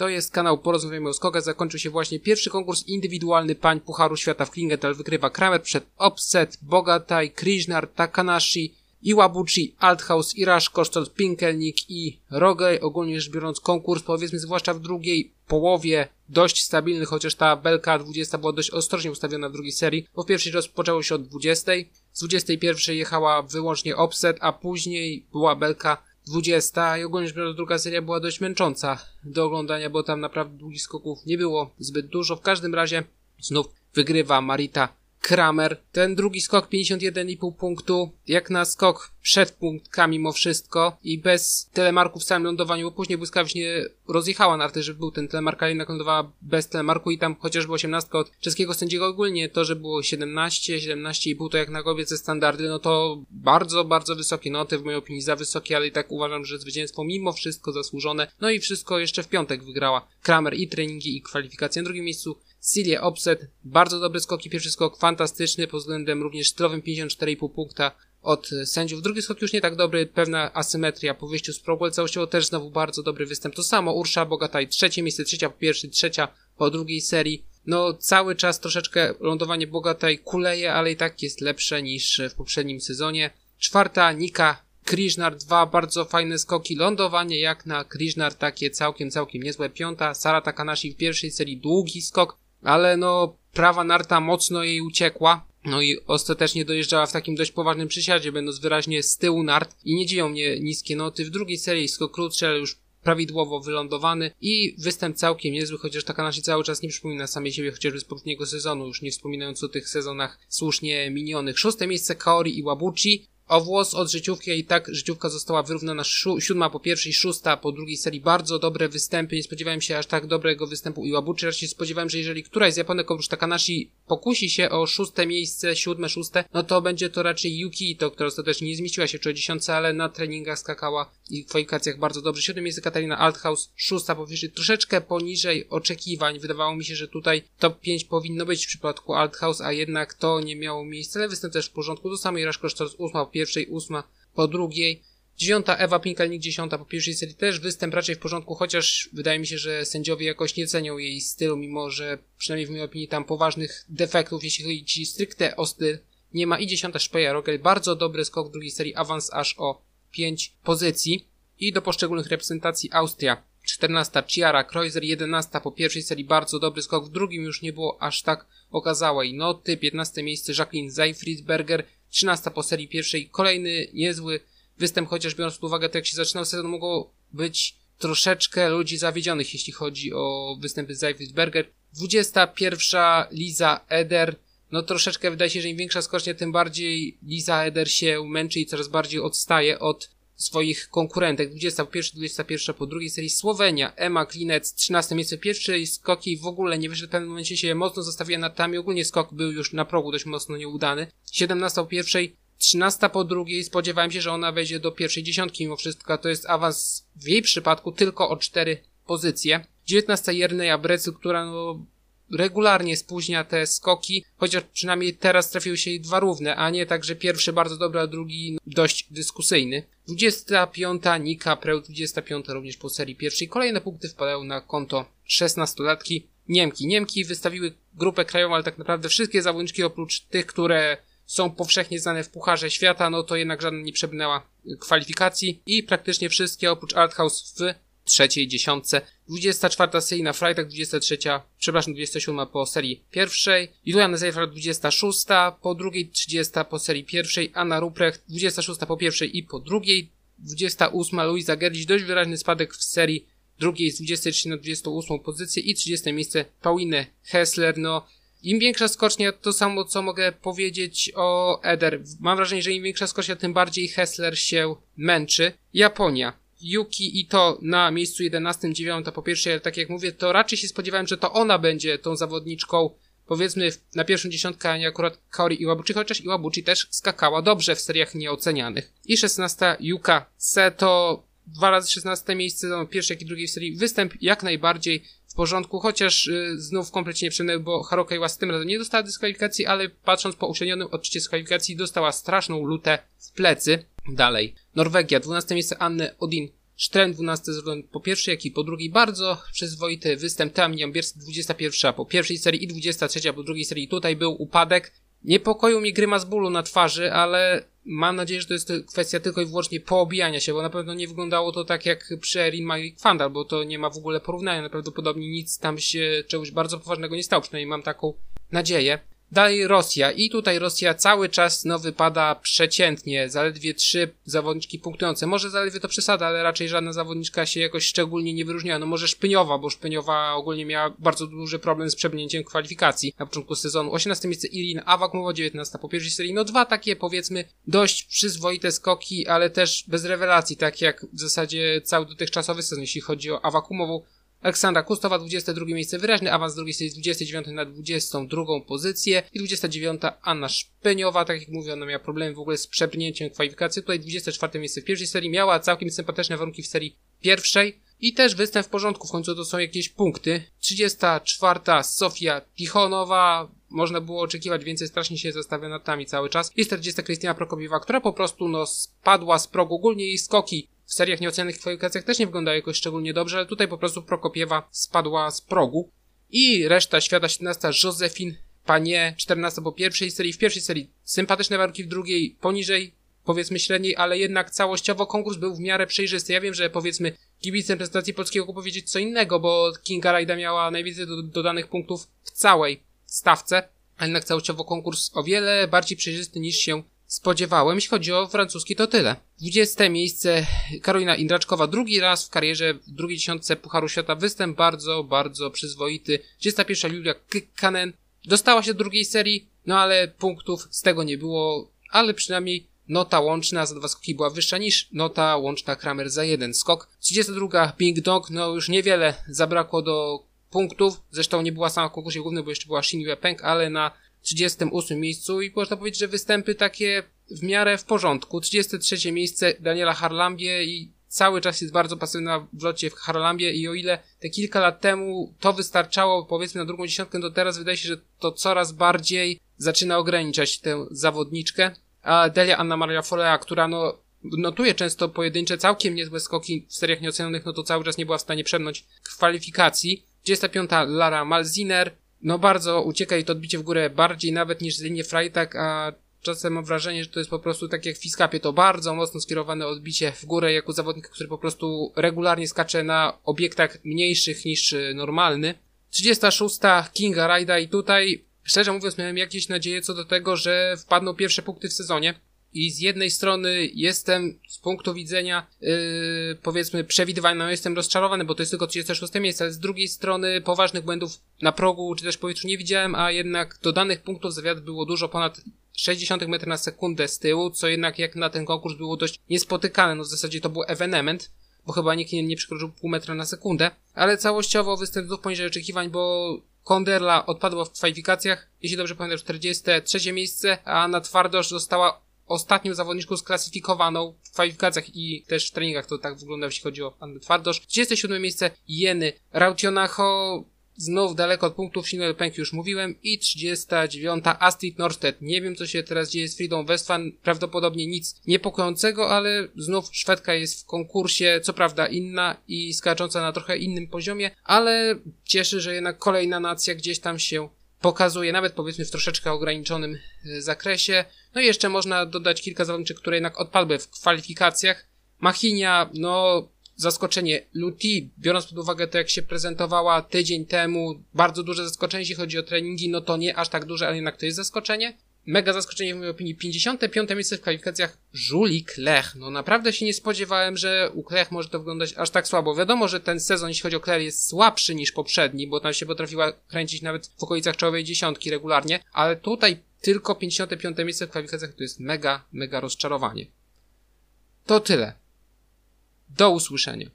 To jest kanał Porozmawiamy o skokach. Zakończył się właśnie pierwszy konkurs indywidualny pań Pucharu Świata w Klingenthal. Wykrywa Kramer przed Opset, Bogataj, Krishnar, Takanashi, Iwabuchi, Althaus, Irash, Kosztot, Pinkelnik i Rogej. Ogólnie rzecz biorąc konkurs, powiedzmy zwłaszcza w drugiej połowie dość stabilny, chociaż ta belka 20 była dość ostrożnie ustawiona w drugiej serii, bo w pierwszej rozpoczęło się od 20. Z 21 jechała wyłącznie Opset, a później była belka 20 i ogólnie rzecz biorąc druga seria była dość męcząca do oglądania, bo tam naprawdę długich skoków nie było zbyt dużo. W każdym razie znów wygrywa Marita Kramer. Ten drugi skok 51,5 punktu, jak na skok przed punktkami mimo wszystko i bez telemarku w samym lądowaniu, bo później błyskawicznie rozjechała na że był ten telemark, ale jednak lądowała bez telemarku i tam chociażby 18 od czeskiego sędziego ogólnie to, że było 17, 17,5 to jak na kobiece standardy, no to bardzo, bardzo wysokie noty, w mojej opinii za wysokie, ale i tak uważam, że zwycięstwo mimo wszystko zasłużone. No i wszystko jeszcze w piątek wygrała Kramer i treningi i kwalifikacje. Na drugim miejscu Cilie Opset, bardzo dobry skok i pierwszy skok fantastyczny pod względem również stylowym 54,5 punkta od sędziów. Drugi skok już nie tak dobry, pewna asymetria po wyjściu z Progwell, całościowo też znowu bardzo dobry występ. To samo Ursza Bogataj, trzecie miejsce, trzecia po pierwszej, trzecia po drugiej serii. No cały czas troszeczkę lądowanie Bogataj kuleje, ale i tak jest lepsze niż w poprzednim sezonie. Czwarta Nika Krishnar, dwa bardzo fajne skoki, lądowanie jak na Krishnar, takie całkiem, całkiem niezłe. Piąta, Sara Takanashi w pierwszej serii, długi skok, ale no prawa narta mocno jej uciekła. No i ostatecznie dojeżdżała w takim dość poważnym przysiadzie, będąc wyraźnie z tyłu nart i nie dziwią mnie niskie noty. W drugiej serii skok krótszy, ale już prawidłowo wylądowany i występ całkiem niezły, chociaż Takanashi cały czas nie przypomina samej siebie, chociażby z poprzedniego sezonu, już nie wspominając o tych sezonach słusznie minionych. Szóste miejsce Kaori i Wabuchi, o włos od życiówki i tak życiówka została wyrównana siódma po pierwszej, szósta po drugiej serii. Bardzo dobre występy. Nie spodziewałem się aż tak dobrego występu Iwabuchi. Raczej spodziewałem, że jeżeli któraś z Japonek oprócz Takanashi pokusi się o szóste miejsce, siódme, szóste, no to będzie to raczej Yuki to, która ostatecznie nie zmieściła się w dziesiątce, ale na treningach skakała i w kwalifikacjach bardzo dobrze. Siódme miejsce Katarina Althaus, szósta powyżej, troszeczkę poniżej oczekiwań. Wydawało mi się, że tutaj top 5 powinno być w przypadku Althaus, a jednak to nie miało miejsca, ale występ też w porządku. Do samej Raszko ósma po pierwszej, ósma po drugiej. Dziewiąta Ewa Pinkelnik, dziesiąta po pierwszej serii też występ raczej w porządku, chociaż wydaje mi się, że sędziowie jakoś nie cenią jej stylu, mimo że przynajmniej w mojej opinii tam poważnych defektów, jeśli chodzi stricte o styl, nie ma. I dziesiąta Szpeja Rogel, bardzo dobry skok w drugiej serii, awans aż o pięć pozycji. I do poszczególnych reprezentacji Austria. 14 Ciara Kreuzer, 11 po pierwszej serii bardzo dobry skok, w drugim już nie było aż tak okazałej noty, 15 miejsce Jacqueline Zeifriedberger, 13 po serii pierwszej, kolejny niezły występ, chociaż biorąc pod uwagę to jak się zaczynał sezon, mogło być troszeczkę ludzi zawiedzionych, jeśli chodzi o występy Zeifriedberger. 21 Liza Eder, no troszeczkę wydaje się, że im większa skocznia, tym bardziej Liza Eder się męczy i coraz bardziej odstaje od swoich konkurentek. 21, 21 po drugiej serii. Słowenia, Emma Klinec, 13 miejsce. Pierwszej, skoki w ogóle nie wyszedł, w pewnym momencie się mocno zostawiła nad tami, ogólnie skok był już na progu dość mocno nieudany. 17 po pierwszej, 13 po drugiej, spodziewałem się, że ona wejdzie do pierwszej dziesiątki mimo wszystko, to jest awans w jej przypadku tylko o 4 pozycje. 19 Jerneja Brecyl, która no regularnie spóźnia te skoki, chociaż przynajmniej teraz trafiły się jej dwa równe, a nie tak, że pierwszy bardzo dobry, a drugi dość dyskusyjny. 25 Nika Preł, 25 również po serii pierwszej. Kolejne punkty wpadają na konto 16-latki Niemki. Niemki wystawiły grupę krajową, ale tak naprawdę wszystkie zawodniczki oprócz tych, które są powszechnie znane w Pucharze Świata, no to jednak żadna nie przebrnęła kwalifikacji i praktycznie wszystkie oprócz Arthouse w trzeciej dziesiątce. 24 seryjna Freitag, 23, przepraszam, 27 po serii pierwszej. Juliana Zeifert 26, po drugiej 30 po serii pierwszej. Anna Ruprecht 26 po pierwszej i po drugiej. 28 Luisa Gerlich, dość wyraźny spadek w serii drugiej z 23 na 28 pozycję i 30 miejsce Pauline Hessler. No, im większa skocznia, to samo co mogę powiedzieć o Eder. Mam wrażenie, że im większa skocznia, tym bardziej Hessler się męczy. Japonia. Yuki Ito na miejscu 11, 9 po pierwsze, tak jak mówię, to raczej się spodziewałem, że to ona będzie tą zawodniczką, powiedzmy na pierwszą dziesiątkę, a nie akurat Kaori Iwabuchi, chociaż Iwabuchi też skakała dobrze w seriach nieocenianych. I 16 Yuka Seto, dwa razy 16 miejsce, no, pierwsze jak i drugiej w serii, występ jak najbardziej w porządku, chociaż y, znów kompletnie nie przyjemny, bo Haruka Iwasa tym razem nie dostała dyskwalifikacji, ale patrząc po uśrednionym odczycie dyskwalifikacji, dostała straszną lutę w plecy. Dalej. Norwegia, 12 miejsce Anny Odin, Sztren 12 po pierwszej, jak i po drugiej bardzo przyzwoity występ. Tam Biersk 21 po pierwszej serii i 23 po drugiej serii. Tutaj był upadek. Niepokoił mi grymas bólu na twarzy, ale mam nadzieję, że to jest kwestia tylko i wyłącznie poobijania się, bo na pewno nie wyglądało to tak jak przy Erin Magic Fandal, bo to nie ma w ogóle porównania. Prawdopodobnie nic tam się czegoś bardzo poważnego nie stało, przynajmniej mam taką nadzieję. Dalej Rosja i tutaj Rosja cały czas no wypada przeciętnie, zaledwie trzy zawodniczki punktujące. Może zaledwie to przesada, ale raczej żadna zawodniczka się jakoś szczególnie nie wyróżniała. No może Szpyniowa, bo Szpyniowa ogólnie miała bardzo duży problem z przebrnięciem kwalifikacji na początku sezonu. 18 miejsce Irina Awakumowa, 19 po pierwszej serii. No dwa takie powiedzmy dość przyzwoite skoki, ale też bez rewelacji, tak jak w zasadzie cały dotychczasowy sezon, jeśli chodzi o Awakumową. Aleksandra Kustowa, 22 miejsce, wyraźny awans z drugiej serii z 29 na 22 pozycję i 29 Anna Szpeniowa, tak jak mówię, ona miała problemy w ogóle z przebrnięciem kwalifikacji, tutaj 24 miejsce w pierwszej serii, miała całkiem sympatyczne warunki w serii pierwszej. I też występ w porządku, w końcu to są jakieś punkty. 34 Sofia Tichonowa, można było oczekiwać więcej, strasznie się zastawia nad nami cały czas. I 40 Krystyna Prokopiewa, która po prostu no spadła z progu, ogólnie. Jej skoki w seriach nieocenionych kwalifikacjach też nie wyglądają jakoś szczególnie dobrze, ale tutaj po prostu Prokopiewa spadła z progu. I reszta świata 17 Józefin Panie 14 po pierwszej serii, w pierwszej serii sympatyczne warunki, w drugiej poniżej powiedzmy średniej, ale jednak całościowo konkurs był w miarę przejrzysty. Ja wiem, że powiedzmy kibicem prezentacji polskiego mógł powiedzieć co innego, bo Kinga Rajda miała najwięcej do, dodanych punktów w całej stawce, ale jednak całościowo konkurs o wiele bardziej przejrzysty niż się spodziewałem. Jeśli chodzi o francuski, to tyle. 20 miejsce Karolina Indraczkowa. Drugi raz w karierze w drugiej dziesiątce Pucharu Świata. Występ bardzo, bardzo przyzwoity. 21 Julia Kykkanen. Dostała się do drugiej serii, no ale punktów z tego nie było, ale przynajmniej nota łączna za dwa skoki była wyższa niż nota łączna Kramer za jeden skok. 32 Bing Dong, no już niewiele zabrakło do punktów. Zresztą nie była sama w konkursie głównym, bo jeszcze była Shin Peng, ale na 38 miejscu i można powiedzieć, że występy takie w miarę w porządku. 33 miejsce Daniela Harlambie i cały czas jest bardzo pasywna w locie w Harlambie i o ile te kilka lat temu to wystarczało powiedzmy na drugą dziesiątkę, to teraz wydaje się, że to coraz bardziej zaczyna ograniczać tę zawodniczkę. A Delia Anna Maria Folea, która no notuje często pojedyncze, całkiem niezłe skoki w seriach nieocenionych, no to cały czas nie była w stanie przemnąć kwalifikacji. 25 Lara Malziner, no bardzo ucieka i to odbicie w górę bardziej nawet niż z linii Freitag, a czasem mam wrażenie, że to jest po prostu tak jak w Fiskapie, to bardzo mocno skierowane odbicie w górę jako zawodnik, który po prostu regularnie skacze na obiektach mniejszych niż y, normalny. 36. Kinga Rajda i tutaj, szczerze mówiąc, miałem jakieś nadzieje co do tego, że wpadną pierwsze punkty w sezonie. I z jednej strony jestem z punktu widzenia, yy, powiedzmy, przewidywania, no jestem rozczarowany, bo to jest tylko 36 miejsce, ale z drugiej strony poważnych błędów na progu czy też powietrzu nie widziałem, a jednak dodanych punktów za było dużo ponad 60 metrów na sekundę z tyłu, co jednak jak na ten konkurs było dość niespotykane, no w zasadzie to był evenement, bo chyba nikt nie, nie przekroczył pół metra na sekundę, ale całościowo występ znów poniżej oczekiwań, bo Konderla odpadła w kwalifikacjach, jeśli dobrze pamiętam 43 miejsce, a na twardość została ostatnią zawodniczką sklasyfikowaną w kwalifikacjach i też w treningach to tak wygląda, jeśli chodzi o Annę Twardosz. 37 miejsce Jeny Rautionacho, znów daleko od punktów, Sinel Pęk już mówiłem i 39 Astrid Norstedt. Nie wiem co się teraz dzieje z Fridą Westfan, prawdopodobnie nic niepokojącego, ale znów Szwedka jest w konkursie, co prawda inna i skacząca na trochę innym poziomie, ale cieszy, że jednak kolejna nacja gdzieś tam się pokazuje, nawet powiedzmy w troszeczkę ograniczonym e, zakresie. No i jeszcze można dodać kilka zawodniczych, które jednak odpadły w kwalifikacjach. Machinia, no zaskoczenie. Luti, biorąc pod uwagę to, jak się prezentowała tydzień temu, bardzo duże zaskoczenie, jeśli chodzi o treningi, no to nie aż tak duże, ale jednak to jest zaskoczenie mega zaskoczenie w mojej opinii. 55. miejsce w kwalifikacjach Żuli Klech. No naprawdę się nie spodziewałem, że u Klech może to wyglądać aż tak słabo. Wiadomo, że ten sezon, jeśli chodzi o Klech, jest słabszy niż poprzedni, bo tam się potrafiła kręcić nawet w okolicach czołowej dziesiątki regularnie, ale tutaj tylko 55. miejsce w kwalifikacjach to jest mega, mega rozczarowanie. To tyle. Do usłyszenia.